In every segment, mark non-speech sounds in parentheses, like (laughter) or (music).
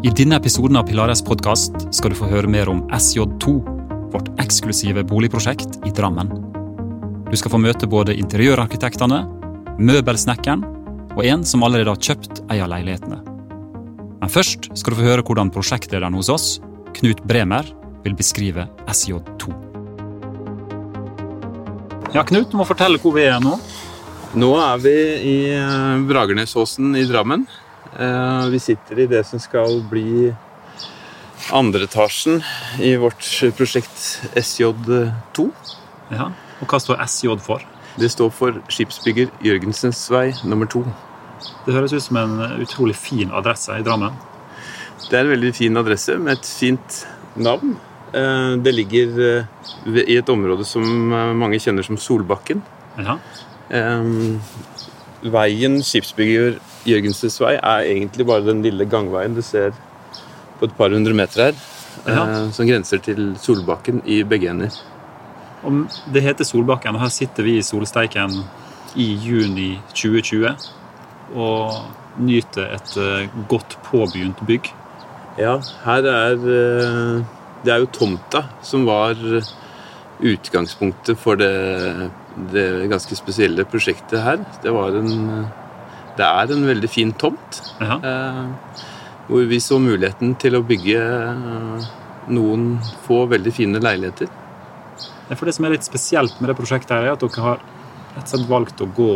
I denne episoden av Pilares podkast skal du få høre mer om SJ2, vårt eksklusive boligprosjekt i Drammen. Du skal få møte både interiørarkitektene, møbelsnekkeren og en som allerede har kjøpt ei av leilighetene. Men først skal du få høre hvordan prosjektlederen hos oss, Knut Bremer, vil beskrive SJ2. Ja, Knut, du må fortelle hvor vi er nå. Nå er vi i eh, Bragernesåsen i Drammen. Eh, Vi sitter i det som skal bli andre etasjen i vårt prosjekt SJ2. Ja, Og hva står SJ for? Det står for Skipsbygger Jørgensens vei nummer to. Det høres ut som en utrolig fin adresse i Drammen. Det er en veldig fin adresse med et fint navn. Eh, Det ligger eh, i et område som mange kjenner som Solbakken. Ja, Veien Skipsbygger Jørgensens vei er egentlig bare den lille gangveien du ser på et par hundre meter her, Ja. eh, som grenser til Solbakken i begge ender. Om Det heter Solbakken, og her sitter vi i solsteiken i juni 2020 og nyter et eh, godt påbegynt bygg. Ja, her er eh, Det er jo tomta som var utgangspunktet for det, det ganske spesielle prosjektet her. Det var en Det er en veldig fin tomt. Ja. Eh, hvor vi så muligheten til å bygge eh, noen få veldig fine leiligheter. Ja, For Det som er litt spesielt med det prosjektet, her er at dere har rett og slett valgt å gå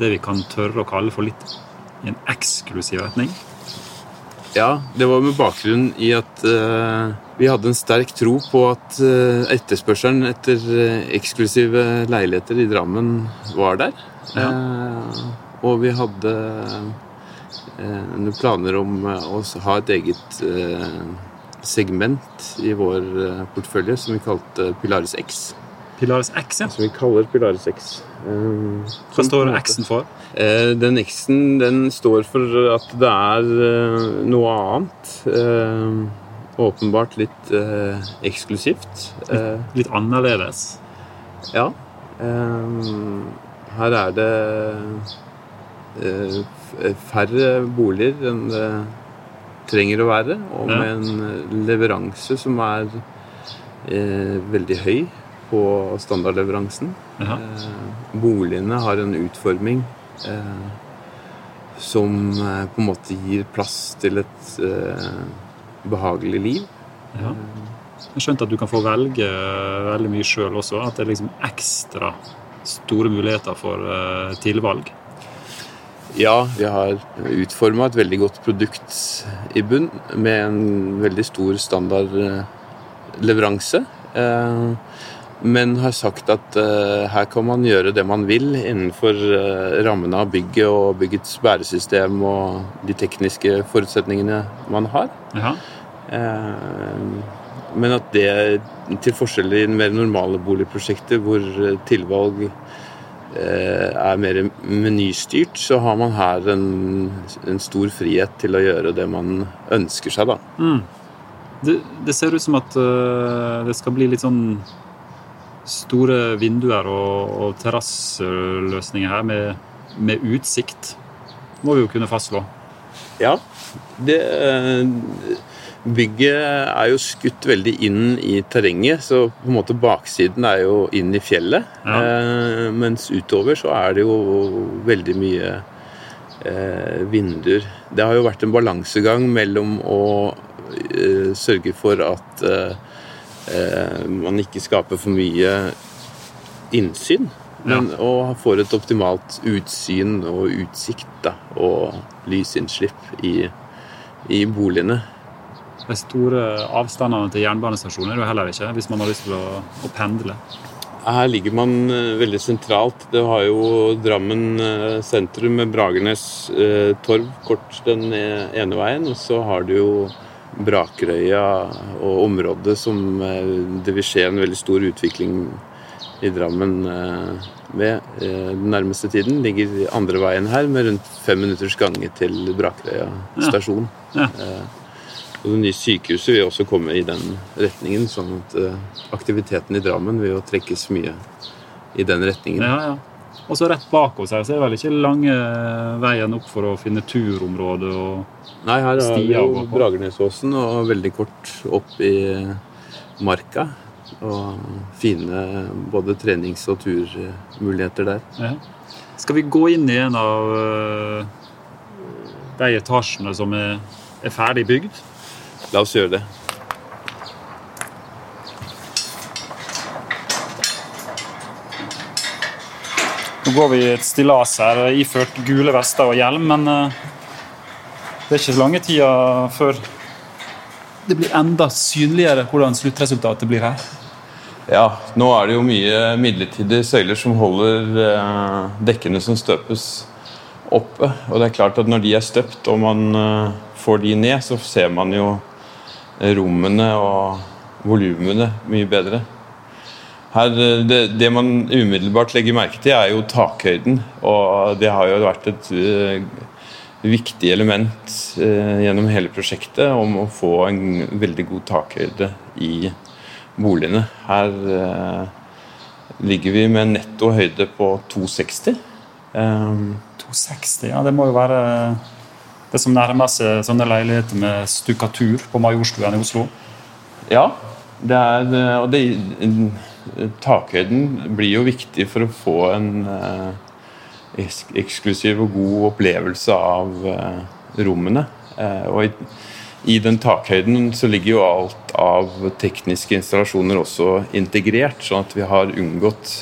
det vi kan tørre å kalle for litt i en eksklusiv retning. Ja, det var med bakgrunn i at uh, vi hadde en sterk tro på at uh, etterspørselen etter uh, eksklusive leiligheter i Drammen var der. Eh, og vi hadde eh, noen planer om eh, å ha et eget eh, segment i vår portefølje som vi kalte Pilaris X. Pilaris X, ja. Som vi kaller Pilaris X. Eh, Hva står X-en for? Eh, Den X-en den står for at det er noe annet. Eh, åpenbart litt eksklusivt. Eh, Litt annerledes. ja. Her er det færre boliger enn det trenger å være, og med en leveranse som er eh, veldig høy på standardleveransen. Eh, boligene har en utforming eh, som eh, på en måte gir plass til et eh, behagelig liv. Ja. Jeg har skjønt at du kan få velge veldig mye sjøl også. At det er liksom ekstra store muligheter for eh, tilvalg. Ja, vi har utforma et veldig godt produkt i bunn med en veldig stor standardleveranse. Eh, men har sagt at eh, her kan man gjøre det man vil innenfor eh, rammene av bygget og byggets bæresystem og de tekniske forutsetningene man har. Eh, Men at det, til forskjell i mer normale boligprosjekter hvor eh, tilvalg eh, er mer menystyrt, så har man her en, en stor frihet til å gjøre det man ønsker seg, da. Mm. Det, det ser ut som at uh, det skal bli litt sånn store vinduer og, og terrasseløsninger her med, med utsikt. Må vi jo kunne fastslå. Ja, det eh, Bygget er jo skutt veldig inn i terrenget, så på en måte baksiden er jo inn i fjellet. Ja. Eh, mens utover så er det jo veldig mye eh, vinduer. Det har jo vært en balansegang mellom å eh, sørge for at eh, eh, man ikke skaper for mye innsyn, men og får et optimalt utsyn og utsikt da, og lysinnslipp i, i boligene. De store avstandene til jernbanestasjoner er jo heller ikke, hvis man har lyst til å, å pendle. Her ligger man eh, veldig sentralt. Det har jo Drammen eh, sentrum med Bragernes eh, torv kort den ene veien, og så har du jo Brakerøya og området som eh, det vil skje en veldig stor utvikling i Drammen eh, med eh, den nærmeste tiden. Ligger andre veien her med rundt fem minutters gange til Brakerøya Ja. stasjon. Ja. Eh, Og det nye sykehuset vil også komme i den retningen, sånn at eh, aktiviteten i Drammen vil jo trekkes mye i den retningen. Ja, ja. Og så rett bak oss her så er det vel ikke lange veien opp for å finne turområde og Nei, her er Stier å jo. Bragernesåsen og veldig kort opp i marka. Og fine både trenings- og turmuligheter der. ja. Skal vi gå inn i en av eh, de etasjene som er, er ferdig bygd? La oss gjøre det. Nå går vi i et stillas her, iført gule vester og hjelm, men eh, det er ikke så lange tida før det blir enda synligere hvordan sluttresultatet blir her. Ja, nå er det jo mye midlertidige søyler som holder eh, dekkene som støpes oppe. Og det er klart at når de er støpt og man eh, får de ned, så ser man jo rommene og volumene mye bedre. Her, det, det man umiddelbart legger merke til, er jo takhøyden. Og det har jo vært et uh, viktig element uh, gjennom hele prosjektet om å få en veldig god takhøyde i boligene. Her uh, ligger vi med netto høyde på 260. Um, 260, ja, det må jo være det som nærmer seg sånne leiligheter med stukkatur på Majorstuen i Oslo. ja, det er Og det, takhøyden blir jo viktig for å få en eh, eksklusiv og god opplevelse av eh, rommene. Eh, og i, i den takhøyden så ligger jo alt av tekniske installasjoner også integrert, sånn at vi har unngått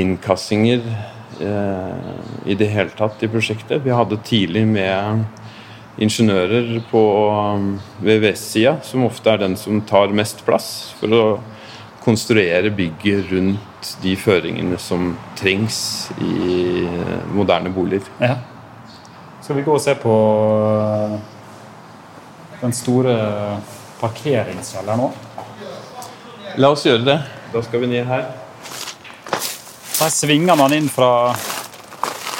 innkassinger eh, i det hele tatt i prosjektet. Vi hadde tidlig med ingeniører på um, VVS-sida, som ofte er den som tar mest plass, for å konstruere bygget rundt de føringene som trengs i eh, moderne boliger. Ja. Skal vi gå og se på eh, den store parkeringskjelleren nå? La oss gjøre det. Da skal vi ned her. Her svinger man inn fra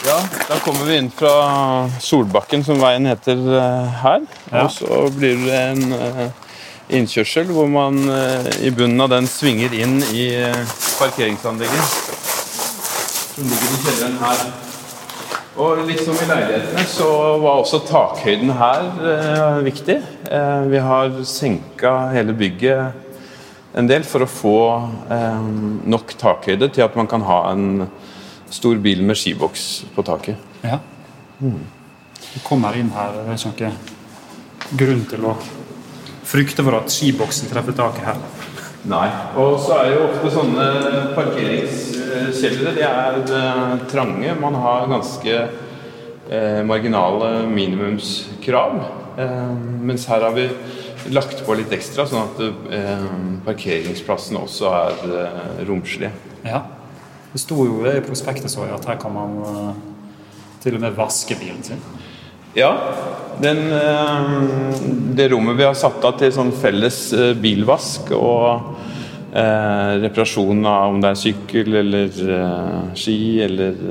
Ja, da kommer vi inn fra Solbakken, som veien heter eh, her. Ja. Og så blir det en eh, innkjørsel hvor man eh, i bunnen av den svinger inn i parkeringsanlegget. Som ligger i kjelleren her. Og litt som i leilighetene så var også takhøyden her viktig. Eh, vi har senka hele bygget en del for å få nok takhøyde til at man kan ha en stor bil med skiboks på taket. Ja. Vi kommer inn her. Det er ikke noen grunn til å frykte for at skiboksen treffer taket her. Nei. Og så er jo ofte sånne parkeringskjellere de er eh, trange. Man har ganske eh, marginale minimumskrav. Eh, mens her har vi lagt på litt ekstra, sånn at eh, parkeringsplassene også er eh, romslige. Ja. Det sto jo i prospektet så jeg at her kan man eh, til og med vaske bilen sin. Ja, den, eh, det rommet vi har satt av til sånn felles eh, bilvask og eh, reparasjon av om det er sykkel eller eh, ski eller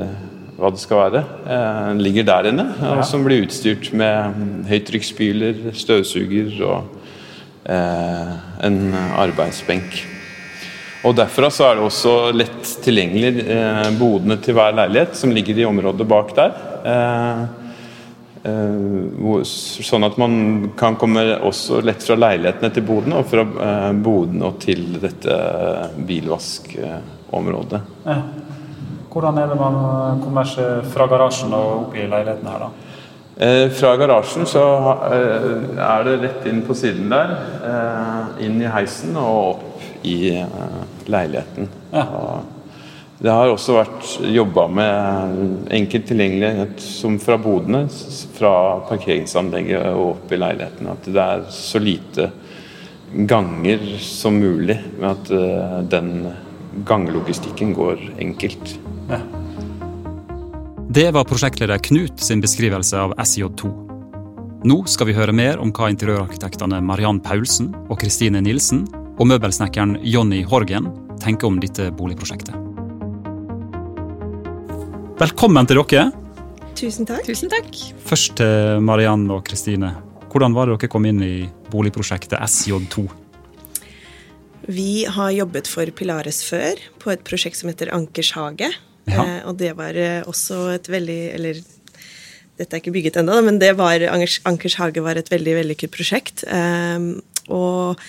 hva det skal være, eh, ligger der inne. Ja. Som blir utstyrt med høytrykksspyler, støvsuger og en arbeidsbenk. Og Derfra så er det også lett tilgjengelig eh, bodene til hver leilighet, som ligger i området bak der. Eh, eh, sånn at man kan komme også lett fra leilighetene til bodene, og fra eh, bodene og til dette bilvaskområdet. Ja. Hvordan er det man eh, kommer seg fra garasjen og opp i leiligheten her, da? Eh, fra garasjen så eh, er det rett inn på siden der, eh, inn i heisen og opp i eh, leiligheten. Ja. Det har også vært jobba med enkelt tilgjengelighet som fra bodene, fra parkeringsanlegget og opp i leiligheten. At det er så lite ganger som mulig, med at eh, den ganglogistikken går enkelt. Ja. Det var prosjektleder Knut sin beskrivelse av SJ2. Nå skal vi høre mer om hva interiørarkitektene Mariann Paulsen og Kristine Nilsen og møbelsnekkeren Jonny Horgen tenker om dette boligprosjektet. Velkommen til dere. Tusen takk. Tusen takk. Først til Mariann og Kristine. Hvordan var det dere kom inn i boligprosjektet SJ2? Vi har jobbet for Pilares før, på et prosjekt som heter Ankers hage. Ja. Eh, og det var eh, også et veldig Eller dette er ikke bygget ennå, men det var Ankers, Ankers hage var et veldig vellykket prosjekt. Eh, og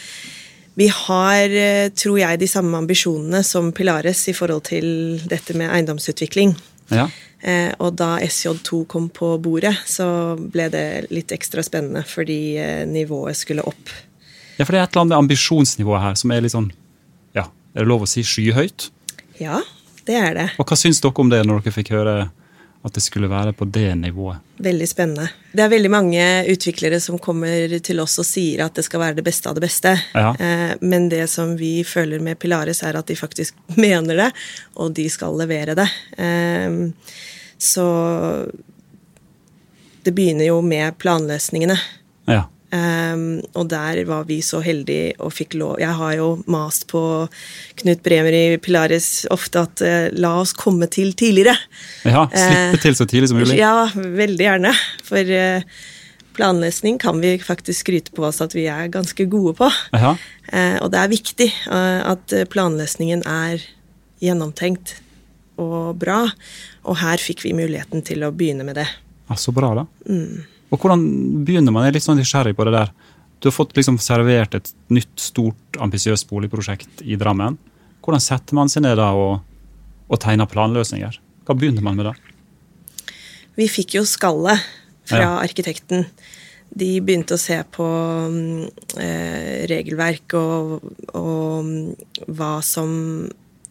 vi har, eh, tror jeg, de samme ambisjonene som Pilares i forhold til dette med eiendomsutvikling. Ja. Eh, og da SJ2 kom på bordet, så ble det litt ekstra spennende, fordi eh, nivået skulle opp. Ja, for det er et eller annet ambisjonsnivået her som er litt sånn, ja, er det lov å si skyhøyt? Ja, det er det. Og hva syns dere om det når dere fikk høre at det skulle være på det nivået? Veldig spennende. Det er veldig mange utviklere som kommer til oss og sier at det skal være det beste av det beste. Ja. Eh, men det som vi føler med Pilaris, er at de faktisk (laughs) mener det, og de skal levere det. Eh, så det begynner jo med planløsningene. Ja. Um, og der var vi så heldige og fikk lov Jeg har jo mast på Knut Bremer i Pilaris ofte at uh, la oss komme til tidligere. ja slippe til så tidlig som mulig. Ja, veldig gjerne. For uh, planlesning kan vi faktisk skryte på oss at vi er ganske gode på. Uh, og det er viktig at planlesningen er gjennomtenkt og bra. Og her fikk vi muligheten til å begynne med det. Ja, så bra, da. Mm. Og hvordan begynner man? Jeg er litt sånn nysgjerrig på det der. Du har fått liksom servert et nytt, stort, ambisiøst boligprosjekt i Drammen. Hvordan setter man seg ned da og, og tegner planløsninger? Hva begynner man med da? Vi fikk jo skallet fra Ja. arkitekten. De begynte å se på mm, eh, regelverk og, og mm, hva som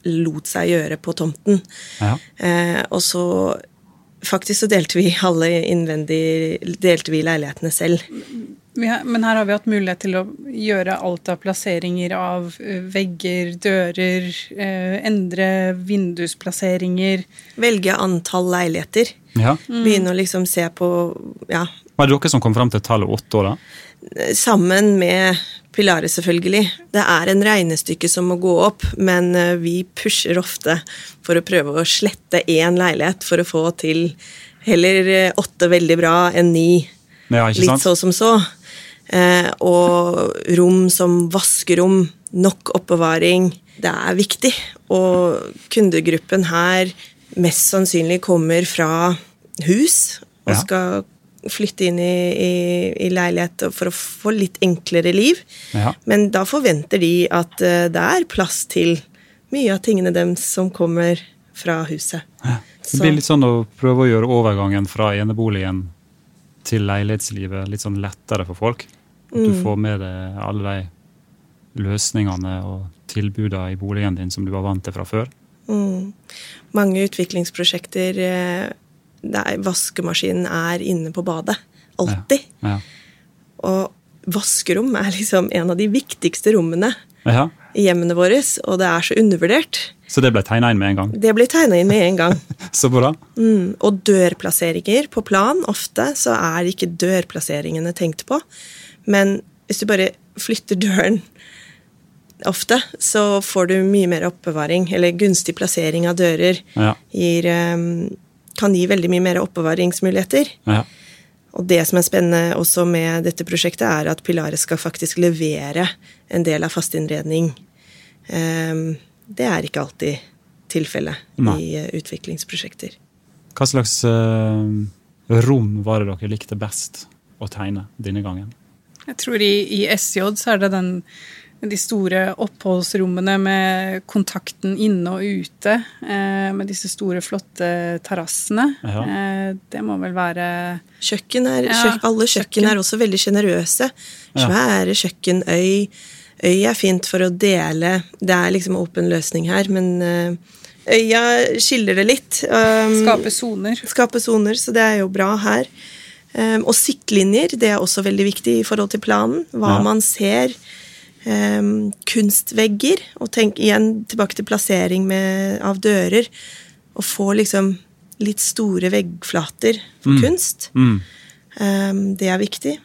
lot seg gjøre på tomten. Ja. Eh, og så Faktisk så delte vi alle innvendig delte vi leilighetene selv. Men her har vi hatt mulighet til å gjøre alt av plasseringer av eh, vegger, dører, eh, endre vindusplasseringer. Velge antall leiligheter. ja. Begynne å liksom se på Ja, Var det dere som kom fram til tallet åtte år, da? sammen med Pilares, selvfølgelig. Det er en regnestykke som må gå opp, men eh, vi pusher ofte for å prøve å slette én leilighet for å få til heller eh, åtte veldig bra enn ni Ja, litt så som så. Eh, og rom som vaskerom, nok oppbevaring. Det er viktig. Og kundegruppen her mest sannsynlig kommer fra hus og skal flytte inn i, i, i leilighet for å få litt enklere liv. Ja. Men da forventer de at eh, det er plass til mye av tingene deres som kommer fra huset. Det blir litt sånn å prøve å gjøre overgangen fra eneboligen til leilighetslivet litt sånn lettere for folk. At Mm. du får med deg alle de løsningene og tilbudene i boligen din som du var vant til fra før. Mm. Mange utviklingsprosjekter der vaskemaskinen er inne på badet. Alltid. Ja. Og vaskerom er liksom en av de viktigste rommene Ja. i hjemmene våre, og det er så undervurdert. Så det ble tegna inn med en gang. Det ble tegna inn med en gang. (laughs) Så bra. Mm. Og dørplasseringer på plan, ofte så er ikke dørplasseringene tenkt på. Men hvis du bare flytter døren ofte, så får du mye mer oppbevaring. Eller gunstig plassering av dører Ja. gir, eh, kan gi veldig mye mer oppbevaringsmuligheter. Ja. Og det som er spennende også med dette prosjektet, er at Pilaret skal faktisk levere en del av fasteinnredning. Ehm, Det er ikke alltid tilfellet i eh, utviklingsprosjekter. Hva slags eh, rom var det dere likte best å tegne denne gangen? Jeg tror i, i SJ så er det den, de store oppholdsrommene med kontakten inne og ute. Eh, med disse store, flotte terrassene. Ja. Eh, det må vel være Kjøkken er, Ja, kjøk, alle kjøkken kjøkken. er også veldig sjenerøse. Ja. Svære kjøkkenøy. Øy er fint for å dele. Det er liksom åpen løsning her, men eh, øya skiller det litt. Um, Skape soner. skape soner, så det er jo bra her. Um, og siktlinjer, det er også veldig viktig i forhold til planen. Hva Ja. man ser. Um, kunstvegger. Og tenk igjen tilbake til plassering med, av dører. Og få liksom litt store veggflater for kunst. Mm. Um, det er viktig.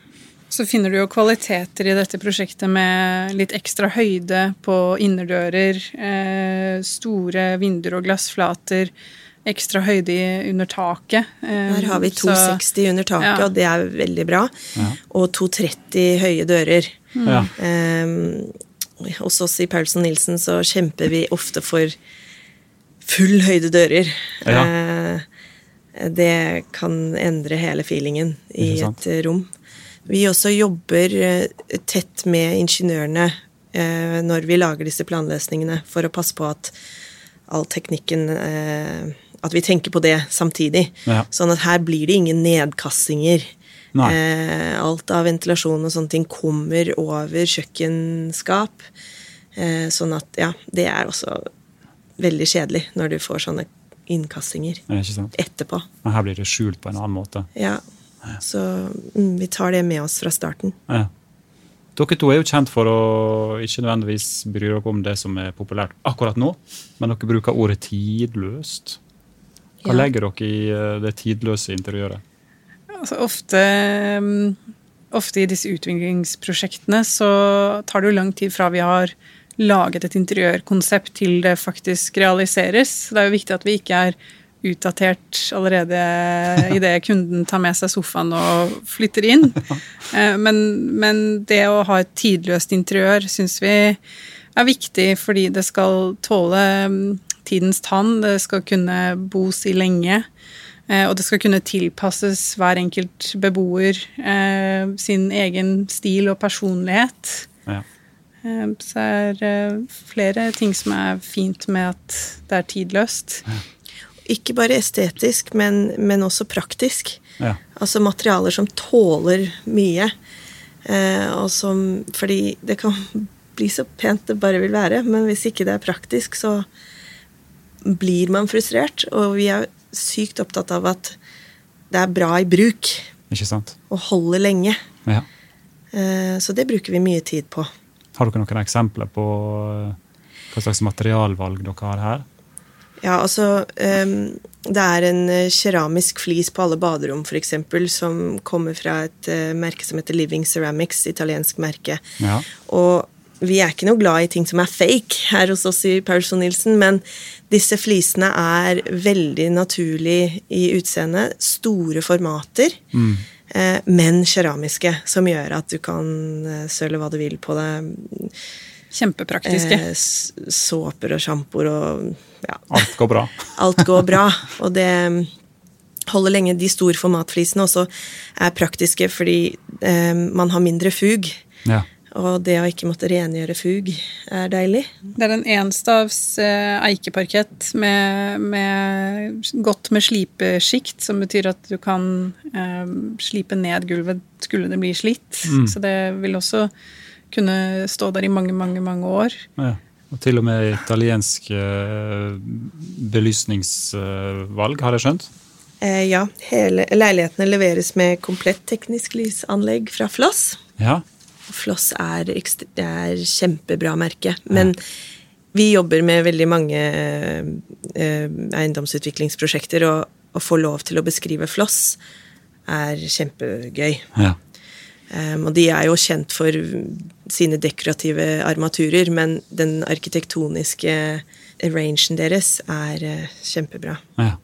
Så finner du jo kvaliteter i dette prosjektet med litt ekstra høyde på innerdører, eh, store vinduer og glassflater, ekstra høyde under taket. Eh, Her har vi så- 260 under taket, Ja. og det er veldig bra. Ja. Og 230 høye dører. Ja. Eh, hos oss i Paulson Nilsen så kjemper vi ofte for full høyde dører. Ja. Eh, det kan endre hele feelingen i et eh, rom. Vi også jobber eh, tett med ingeniørene eh, når vi lager disse planløsningene, for å passe på at all teknikken eh, At vi tenker på det samtidig. Ja. Sånn at her blir det ingen nedkastinger. Eh, alt av ventilasjon og sånne ting kommer over kjøkkenskap. Eh, sånn at, ja, det er også veldig kjedelig når du får sånne innkastinger etterpå. Men her blir det skjult på en annen måte. Ja. Så mm, vi tar det med oss fra starten. Ja. Dere to er jo kjent for å ikke nødvendigvis bry dere om det som er populært akkurat nå, men dere bruker ordet tidløst. Hva Ja. legger dere i eh, det tidløse interiøret? Altså, ofte, mm, ofte i disse utviklingsprosjektene så tar det jo lang tid fra vi har laget et interiørkonsept til det faktisk realiseres. Det er jo viktig at vi ikke er utdatert allerede idet kunden tar med seg sofaen og flytter inn. Eh, Men, men det å ha et tidløst interiør syns vi er viktig fordi det skal tåle mm, tidens tann, det skal kunne bos i lenge. Eh, Og det skal kunne tilpasses hver enkelt beboer eh, sin egen stil og personlighet. Ja. Så Så er eh, flere ting som er fint med at det er tidløst. Ikke bare estetisk, men, men også praktisk. Ja. Altså materialer som tåler mye. Eh, og som Fordi det kan bli så pent det bare vil være, men hvis ikke det er praktisk, så blir man frustrert. Og vi er sykt opptatt av at det er bra i bruk Ikke sant? og holder lenge. Ja. Eh, så det bruker vi mye tid på. Har dere noen eksempler på eh, hva slags materialvalg dere har her? Ja, altså Det er en eh, keramisk flis på alle baderom, f.eks., som kommer fra et merke som heter Living Ceramics, italiensk merke. Ja. Og vi er ikke noe glad i ting som er fake her hos oss i Paulson Nilsen, men disse flisene er veldig naturlig i utseendet. Store formater, eh, men keramiske, som gjør at du kan eh, søle hva du vil på det. Kjempepraktiske. Eh, såper og sjampoer og ja, Alt går bra? (laughs) alt går bra. Og det holder lenge. De store formatflisene også er praktiske fordi eh, man har mindre fug. Ja. Og det å ikke måtte rengjøre fug er deilig. Det er en enstavs eh, eikeparkett med, med godt med slipeskikt, som betyr at du kan eh, slipe ned gulvet skulle det bli slitt. Så det vil også kunne stå der i mange, mange, mange år. ja. Og til og med italiensk eh, belysningsvalg, har jeg skjønt? Eh, ja, hele leilighetene leveres med komplett teknisk lysanlegg fra Floss. Ja. Floss er, ekst- er kjempebra merke. Men vi jobber med veldig mange eh, eiendomsutviklingsprosjekter, og å få lov til å beskrive Floss er kjempegøy. ja. Um, og de er jo kjent for sine dekorative armaturer, men den arkitektoniske rangen deres er eh, kjempebra. ja.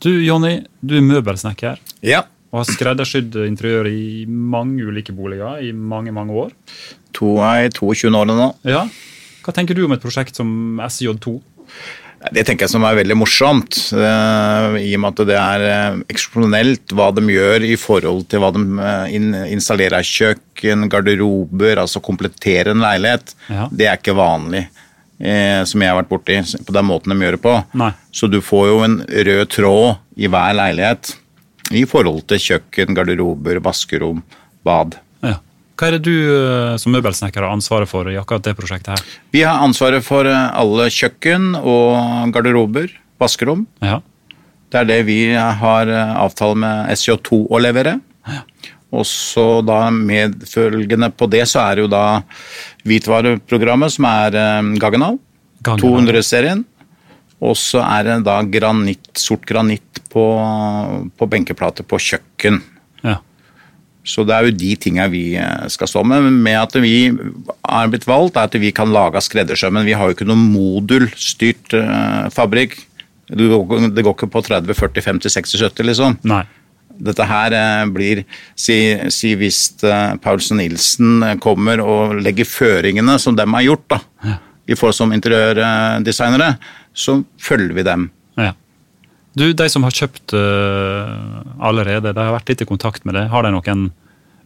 Du, Jonny, du er møbelsnekker Ja. Og har skreddersydd interiør i mange ulike boliger i mange, mange år. To er i 22 år nå. Ja. Hva tenker du om et prosjekt som SJ2? Det tenker jeg som er veldig morsomt, eh, i og med at det er eh, eksepsjonelt hva de gjør i forhold til hva de eh, installerer av kjøkken, garderober, altså kompletterer en leilighet. Ja. Det er ikke vanlig, som jeg har vært borti, på den måten de gjør det på. Nei. Så du får jo en rød tråd i hver leilighet i forhold til kjøkken, garderober, vaskerom, bad. Ja. Hva er det du eh, som møbelsnekker har ansvaret for i akkurat det prosjektet her? Vi har ansvaret for eh, alle kjøkken og garderober, vaskerom. Ja. Det er det vi har eh, avtale med SJ2 å levere. Og så da medfølgende på det, så er det jo da hvitvareprogrammet, som er. Gaggenal. 200-serien. Og så er det da granitt, sort granitt på, på benkeplater på kjøkken. ja. Så det er jo de tinga vi eh, skal stå med. Men med at vi er blitt valgt, er at vi kan lage skreddersømmen. Vi har jo ikke noen modulstyrt eh, fabrikk. Det går, det går ikke på 30, 40, 50, 60, 70, liksom. Nei. Dette her eh, blir Si, si hvis Paulsen Nilsen kommer og legger føringene som dem har gjort, da, i forhold som interiørdesignere, så følger vi dem. Ja. Du, De som har kjøpt uh, allerede, de har vært litt i kontakt med det. Har de noen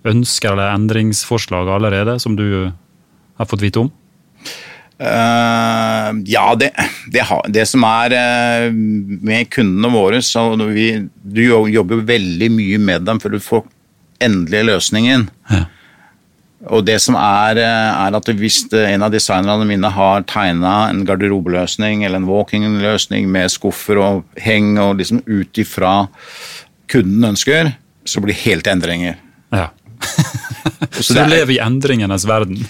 ønsker eller endringsforslag allerede som du har fått vite om? Uh, ja, det, det, det, som er uh, med kundene våre så vi, Du jobber veldig mye med dem før du får endelige løsningen. Ja. Og det som er, eh, er at hvis en av designerne mine har tegna en garderobeløsning eller en walking-løsning med skuffer og heng og liksom ut ifra kunden ønsker, så blir det helt endringer. Ja. (laughs) så, du lever i endringenes verden?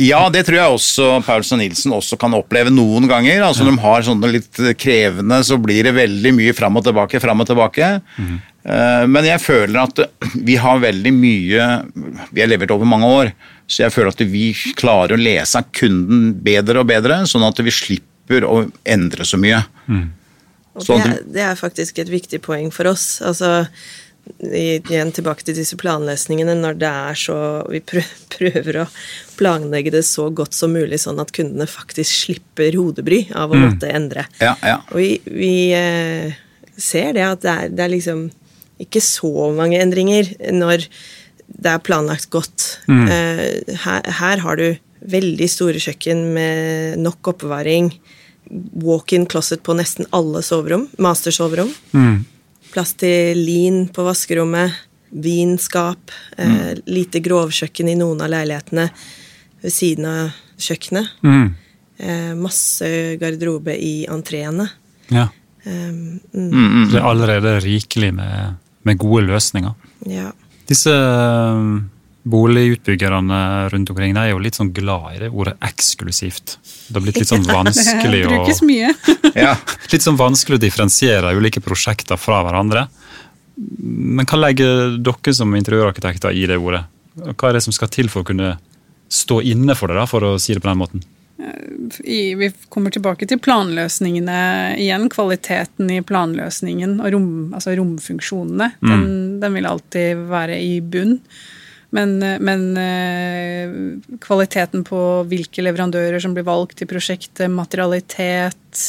Ja, det tror jeg også Paulsen Nilsen også kan oppleve noen ganger. Altså. Når de har sånne litt krevende, så blir det veldig mye fram og tilbake, fram og tilbake. Mm. Men jeg føler at vi har veldig mye Vi har levert over mange år, så jeg føler at vi klarer å lese kunden bedre og bedre, sånn at vi slipper å endre så mye. Mm. Det, det, er faktisk et viktig poeng for oss. Altså, igjen tilbake til disse planlesningene. når det er så Vi (laughs) prøver å planlegge det så godt som mulig, sånn at kundene faktisk slipper hodebry av å mm. måtte endre. Ja, ja. Og vi, vi eh, ser det at det er, det er, liksom ikke så mange endringer når det er planlagt godt. Mm. Eh, her, her, har du veldig store kjøkken med nok oppbevaring. Walk-in closet på nesten alle soverom. Mastersoverom. Mm plass til lin på vaskerommet, vinskap, eh, mm. eh, lite grovkjøkken i noen av leilighetene ved siden av kjøkkenet. Mm. Eh, masse garderobe i entreene. Ja. Um, mm. Det er allerede rikelig med, med gode løsninger. Ja. Disse Boligutbyggerne rundt omkring de er jo litt sånn glad i det ordet eksklusivt. Det har blitt litt sånn vanskelig (laughs) å Brukes mye. (laughs) ja, (laughs) litt sånn vanskelig å differensiere ulike prosjekter fra hverandre. Men hva legger dere som interiørarkitekter i det ordet? Hva er det som skal til for å kunne stå inne for det, da, for å si det på den måten? I, vi kommer tilbake til planløsningene igjen. Kvaliteten i planløsningen og rom, altså romfunksjonene. Mm. Den, den vil alltid være i bunn. Men, men, eh, kvaliteten på hvilke leverandører som blir valgt i prosjektet, materialitet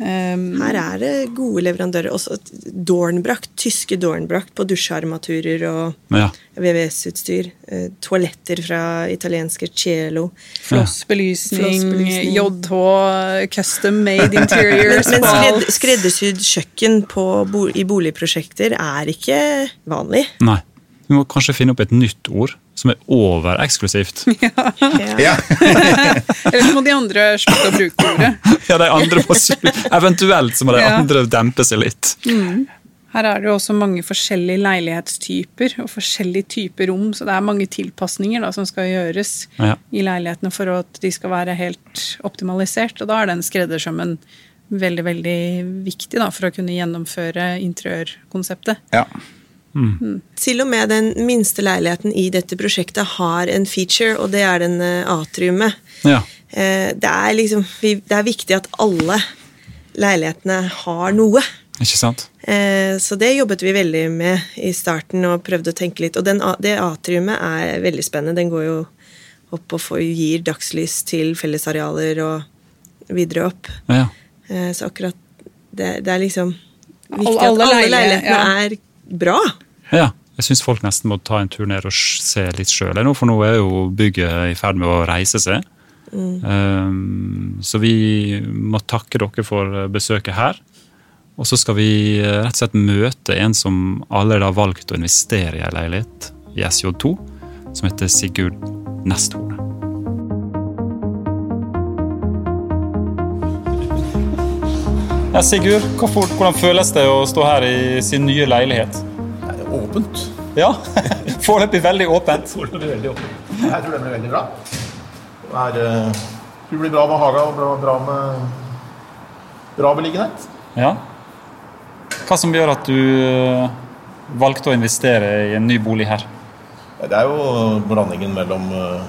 um, Her er det gode leverandører. Også Dornbracht, tyske Dornbracht på dusjarmaturer og ja. VVS-utstyr. Uh, toaletter fra italienske Cielo. Flossbelysning, JH, custom made interiors. men, men skreddersydd kjøkken på, i boligprosjekter er ikke vanlig. Nei. Vi må kanskje finne opp et nytt ord som er overeksklusivt. (laughs) Ja. ja. (laughs) Eller så må de andre slutte å bruke ordet. ja, de andre må Eventuelt så må de ja. andre dempe seg litt. Mm. Her er det jo også mange forskjellige leilighetstyper og forskjellige typer rom, så det er mange tilpasninger da, som skal gjøres ja. i leilighetene for at de skal være helt optimalisert. Og da er den skreddersømmen veldig, veldig viktig da, for å kunne gjennomføre interiørkonseptet. Ja. Mm. Til og med den minste leiligheten i dette prosjektet har en feature, og det er den eh, atriumet. Ja. Eh, det, er liksom, det er viktig at alle leilighetene har noe. Ikke sant? Eh, så det jobbet vi veldig med i starten og prøvde å tenke litt. Og den, det atriumet er veldig spennende. Den går jo opp og får, gir dagslys til fellesarealer og videre opp. Ja. Så akkurat det, det er liksom viktig at alle leilighetene ja. er bra. Ja. Jeg syns folk nesten må ta en tur ned og se litt sjøl for nå er jo bygget i ferd med å reise seg. Mm. Um, så vi må takke dere for besøket her. Og så skal vi eh, rett og slett møte en som allerede har valgt å investere i ei leilighet i SJ2, som heter Sigurd Nesthole. Ja, Sigurd, hvordan føles det å stå her i sin nye leilighet? Det er åpent. Ja, (laughs) Foreløpig veldig åpent. Foreløpig veldig åpent. Jeg tror det blir veldig bra. Det er, uh, det blir bra med haga og bra, bra med bra beliggenhet. Ja. Hva som gjør at du uh, valgte å investere i en ny bolig her? Det er jo blandingen mellom uh,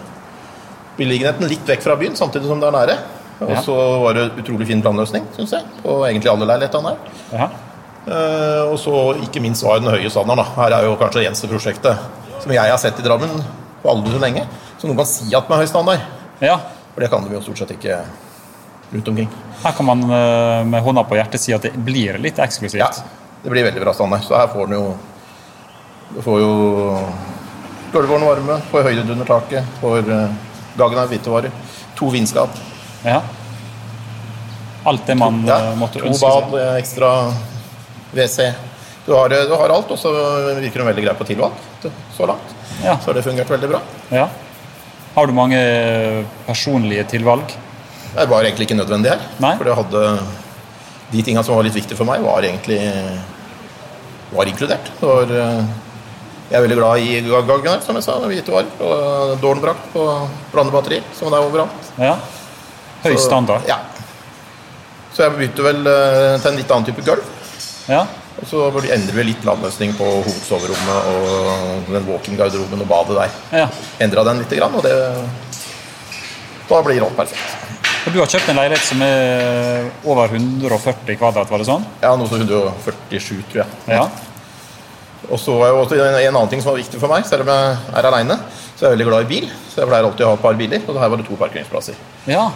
beliggenheten litt vekk fra byen, samtidig som det er nære. Og så var det utrolig fin planløsning, syns jeg, på egentlig alle leilighetene her. Ja. Uh, og så ikke minst var den høye standarden. Da. Her er jo kanskje det eneste prosjektet som jeg har sett i Drammen på aldri så lenge, som noen kan si at med høy standard. Ja. For det kan de jo stort sett ikke rundt omkring. Her kan man uh, med hånda på hjertet si at det blir litt eksklusivt. Ja, det blir veldig bra standard. Så her får den jo Du får jo gulvvåren varme, får høyde under taket, får uh, dagen av hvitevarer. To vindskap. Ja. Alt det man Ja, eh, måtte ønske bad, To bad, ekstra WC. Du har, du har alt, og så virker hun veldig grei på tilvalg så langt. Ja. Så har det fungert veldig bra. Ja. Har du mange personlige tilvalg? Det var egentlig ikke nødvendig her. Nei. For det hadde de tinga som var litt viktige for meg, var egentlig var inkludert. Det var, eh, jeg er veldig glad i Gaggen, som jeg sa, hvite varer. Og Dornbrakt på blandebatterier, som det er overalt. Ja. Høy Så- Ja. Så jeg begynte vel eh, til en litt annen type gulv. Ja. Og så endrer vi litt landløsning på hovedsoverommet og den walking-garderoben og badet der. ja. Endra den litt, grann, og det Da blir alt perfekt. Og du har kjøpt en leilighet som er over 140 kvadrat, var det sånn? Ja, noe som 147, tror jeg. Ja. Og så er jo en en annen ting som var viktig for meg, selv om jeg er aleine, så er jeg veldig glad i bil. Så jeg pleier alltid å ha et par biler, og her var det to parkeringsplasser. Ja.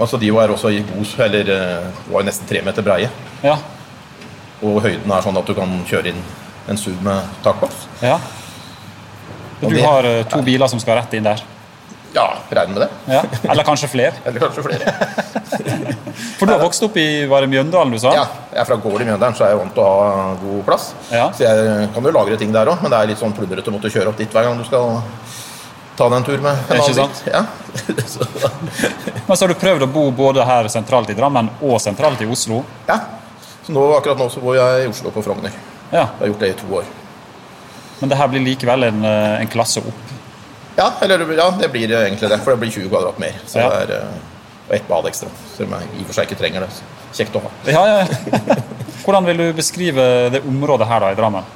Altså De var også i god Eller eh, var nesten tre meter breie. Ja. Og høyden er sånn at du kan kjøre inn en SUV med takboks. ja. Og Du det- har to to biler som skal rett inn der? Ja, regner med det. Ja. Eller kanskje flere? (laughs) Eller kanskje flere. (laughs) For du har vokst opp i var det Mjøndalen, du sa? Ja, jeg er fra gård i Mjøndalen, så jeg er vant til å ha god plass. Ja. Så jeg kan jo lagre ting der òg, men det er litt sånn plundrete å måtte kjøre opp dit hver gang du skal ta deg en tur med en Ikke sant? Ja. (laughs) Men så har du prøvd å bo både her sentralt i Drammen og sentralt i Oslo? ja. så nå, akkurat nå så bor jeg i Oslo på Frogner. Ja. Jeg har gjort det i to år. Men det her blir likevel en, eh, en klasse opp? Ja, eller, ja, det blir egentlig det, for det blir 20 kvadrat mer. Så Ja. det er eh, og ett bad ekstra, selv om jeg i og for seg ikke trenger det. Kjekt å ha. Ja, ja. (laughs) Hvordan vil du beskrive det området her da i Drammen?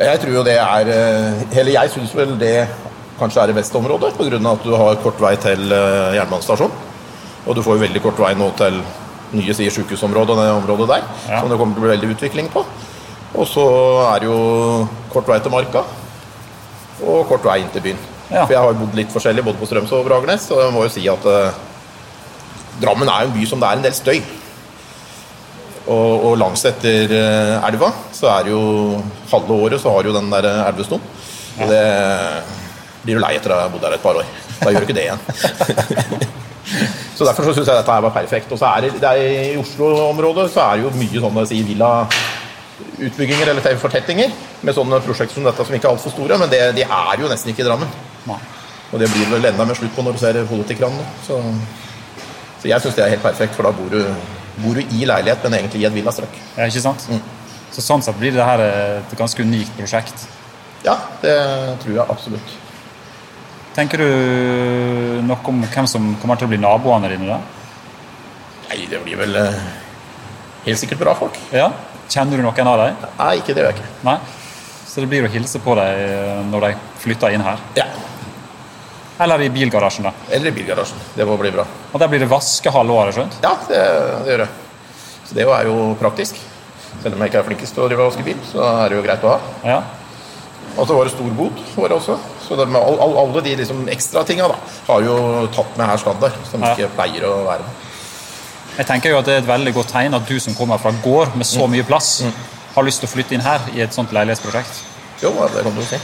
Jeg tror jo det er eh, Eller jeg syns vel det kanskje er det beste området, pga. at du har kort vei til eh, jernbanestasjonen. Og du får jo veldig kort vei nå til nye sier sykehusområdet og det området der, Ja. som det kommer til å bli veldig utvikling på. Og så er det jo kort vei til Marka, og kort vei inn til byen. Ja. For jeg har jo bodd litt forskjellig, både på Strømsø og Bragernes, og jeg må jo si at eh, Drammen er jo en by som det er en del støy. Og, og langs etter eh, elva så er det jo halve året så har jo den der eh, Ja. Og det blir du lei etter å ha bodd der et par år. Da gjør du ikke det igjen. (laughs) så derfor så syns jeg dette her var perfekt. Og så er det, det er i Oslo-området så er det jo mye sånne si villa-utbygginger eller fortettinger med sånne prosjekter som dette som ikke er altfor store, men det, de er jo nesten ikke i Drammen. Nei. Og det blir vel enda mer slutt på når du ser politikerne. Så, så jeg syns det er helt perfekt, for da bor du, bor du i leilighet, men egentlig i et villastrøk. Ja, ikke sant? Så sånn sett blir det her et ganske unikt prosjekt. Ja, det tror jeg absolutt. Tenker du noe om hvem som kommer til å bli naboene dine? da? Nei, det blir vel eh, helt sikkert bra folk. Ja? Kjenner du noen av dem? Nei, ikke det gjør jeg ikke. Nei? Så det blir å hilse på dem eh, når de flytter inn her? Ja, Eller i bilgarasjen, da? Eller i bilgarasjen. Det må bli bra. Og der blir det vaske halve året, skjønt? Ja, det, det gjør jeg. Så det er jo praktisk. Selv om jeg ikke er flinkest til å drive og vaske bil, så er det jo greit å ha. Ja. Og så var det stor bot for det også. Så det med all, all, alle de liksom ekstra tinga har jo tatt med her standard, som Ja. ikke pleier å være med. Jeg tenker jo at det er et veldig godt tegn at du som kommer fra gård med så mye plass, har lyst til å flytte inn her i et sånt leilighetsprosjekt. Jo, det kan du si.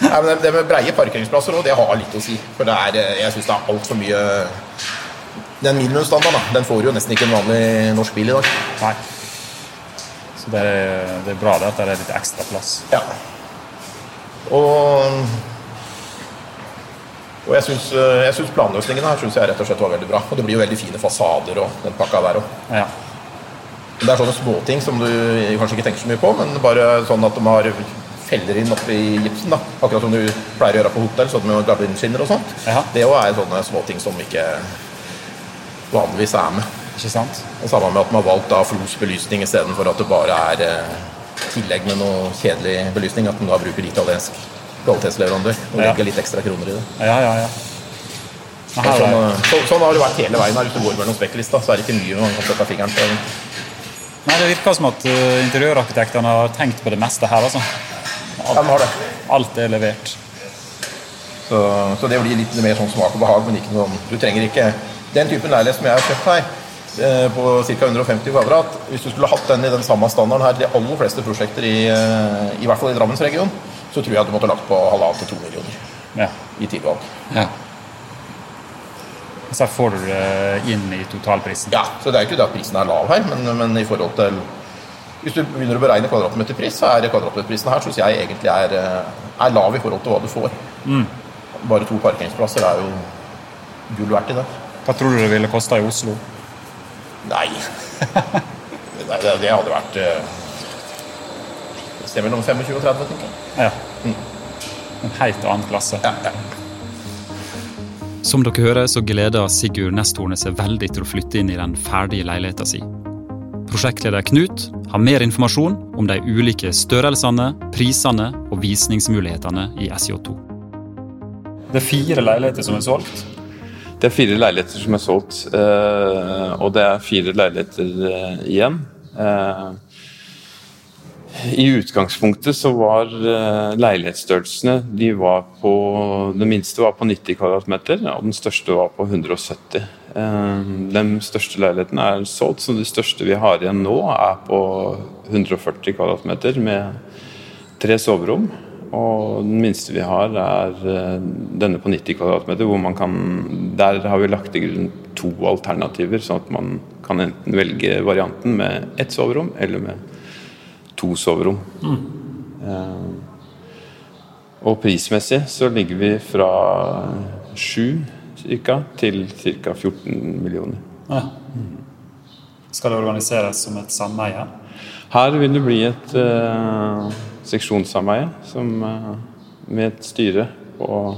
Nei, men det- med breie parkeringsplasser òg, det har litt å si. For det er, eh, jeg syns det er altfor mye Den minimumsstandarden, da, den får jo nesten ikke en vanlig norsk bil i dag. Nei. Så det er, det er bra det at det er litt ekstra plass. Ja. Og og jeg syns, planløsningen her synes jeg rett og slett var veldig bra. Og det blir jo veldig fine fasader og den pakka der òg. Ja. Det er sånne småting som du kanskje ikke tenker så mye på, men bare sånn at de har feller inn oppi gipsen. da Akkurat som du pleier å gjøre på hotell, sånn med gardinskinner og sånt. Ja. Det òg er sånne småting som ikke vanligvis er med. Ikke sant? Og Sammen med at man har valgt da Flos belysning istedenfor at det bare er eh, tillegg med noe kjedelig belysning. At man da bruker italiensk kvalitetsleverandør og Ja. legger litt ekstra kroner i det. Ja, ja, ja. Aha, Sånn, eh, så, sånn har det vært hele veien her. Hvis du går mellom spekklista, så er det ikke mye man kan sette fingeren på. nei, det virker som at uh, interiørarkitektene har tenkt på det meste her. altså. Ja, de har det. Alt er levert. Så, så det blir litt mer sånn smak og behag, men ikke noe sånn Du trenger ikke den typen leilighet som jeg har kjøpt her, eh, på ca. 150 kvadrat. Hvis du skulle hatt den i den samme standarden her de aller fleste prosjekter i, eh, i hvert fall i Drammensregionen, så tror jeg at du måtte lagt på halvannen til to millioner Ja. i tilvalg. ja. Så får du det inn i totalprisen. Ja, så det er ikke det at prisen er lav her, men, men i forhold til Hvis du begynner å beregne kvadratmeterpris, så er kvadratmeterprisen her syns jeg egentlig er, eh, er lav i forhold til hva du får. Bare to parkeringsplasser er jo gull verdt i det. Hva tror du det ville kosta i Oslo? Nei. (laughs) Nei det, det hadde vært Et sted mellom 25 og 30, tenker jeg. Ja. En helt annen klasse. Ja, ja. Som dere hører, så gleder Sigurd Nesthorne seg veldig til å flytte inn i den ferdige leiligheten sin. Prosjektleder Knut har mer informasjon om de ulike størrelsene, prisene og visningsmulighetene i SJ2. Det er fire leiligheter som er solgt. Det er fire leiligheter som er solgt, eh, og det er fire leiligheter eh, igjen. Eh, I utgangspunktet så var leilighetsstørrelsene de var på, Den minste var på 90 kvadratmeter, og den største var på 170. Eh, Den største leiligheten er solgt, så de største vi har igjen nå, er på 140 kvadratmeter med tre soverom. Og den minste vi har, er eh, denne på 90 kvadratmeter, hvor man kan Der har vi lagt til grunn to alternativer, sånn at man kan enten velge varianten med ett soverom eller med to soverom. Mm. og prismessig så ligger vi fra 7 cirka, til ca. 14 millioner. Ja. Skal det organiseres som et sameie? Her vil det bli et eh, seksjonssameie som, eh, med et styre og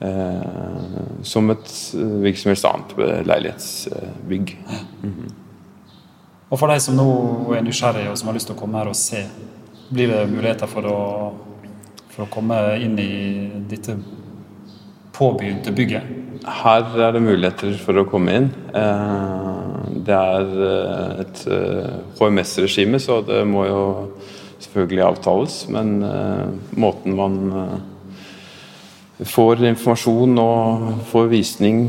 eh, som et eh, hvilket som helst annet leilighetsbygg. Og for de som nå er nysgjerrige og som har lyst til å komme her og se, blir det muligheter for å, for å komme inn i dette påbegynte bygget? Her er det muligheter for å komme inn. Eh, Det er et HMS-regime, så det må jo selvfølgelig avtales. Men eh, måten man eh, får informasjon og får visning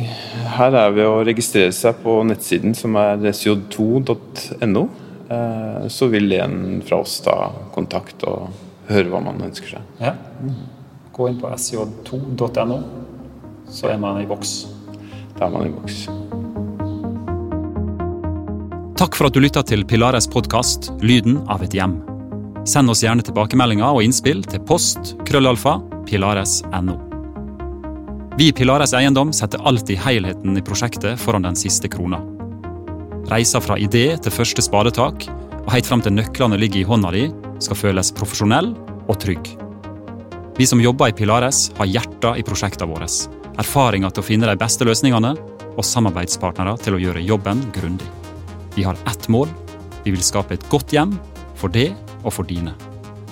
her, er ved å registrere seg på nettsiden som er sj2.no. Eh, Så vil en fra oss ta kontakt og høre hva man ønsker seg. Ja. Gå inn på sj2.no, så er man i boks. Da er man i boks. Takk for at du lytta til Pilares podkast 'Lyden av et hjem'. Send oss gjerne tilbakemeldinger og innspill til post krøllalfa pilares.no. Vi i Pilares Eiendom setter alltid helheten i prosjektet foran den siste krona. Reisa fra idé til første spadetak, og helt fram til nøklene ligger i hånda di, skal føles profesjonell og trygg. Vi som jobber i Pilares, har hjertet i prosjektene våre, erfaringer til å finne de beste løsningene og samarbeidspartnere til å gjøre jobben grundig. Vi har ett mål. Vi vil skape et godt hjem for det og for dine.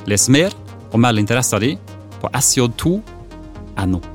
Les mer og meld interessa di på sj2.no.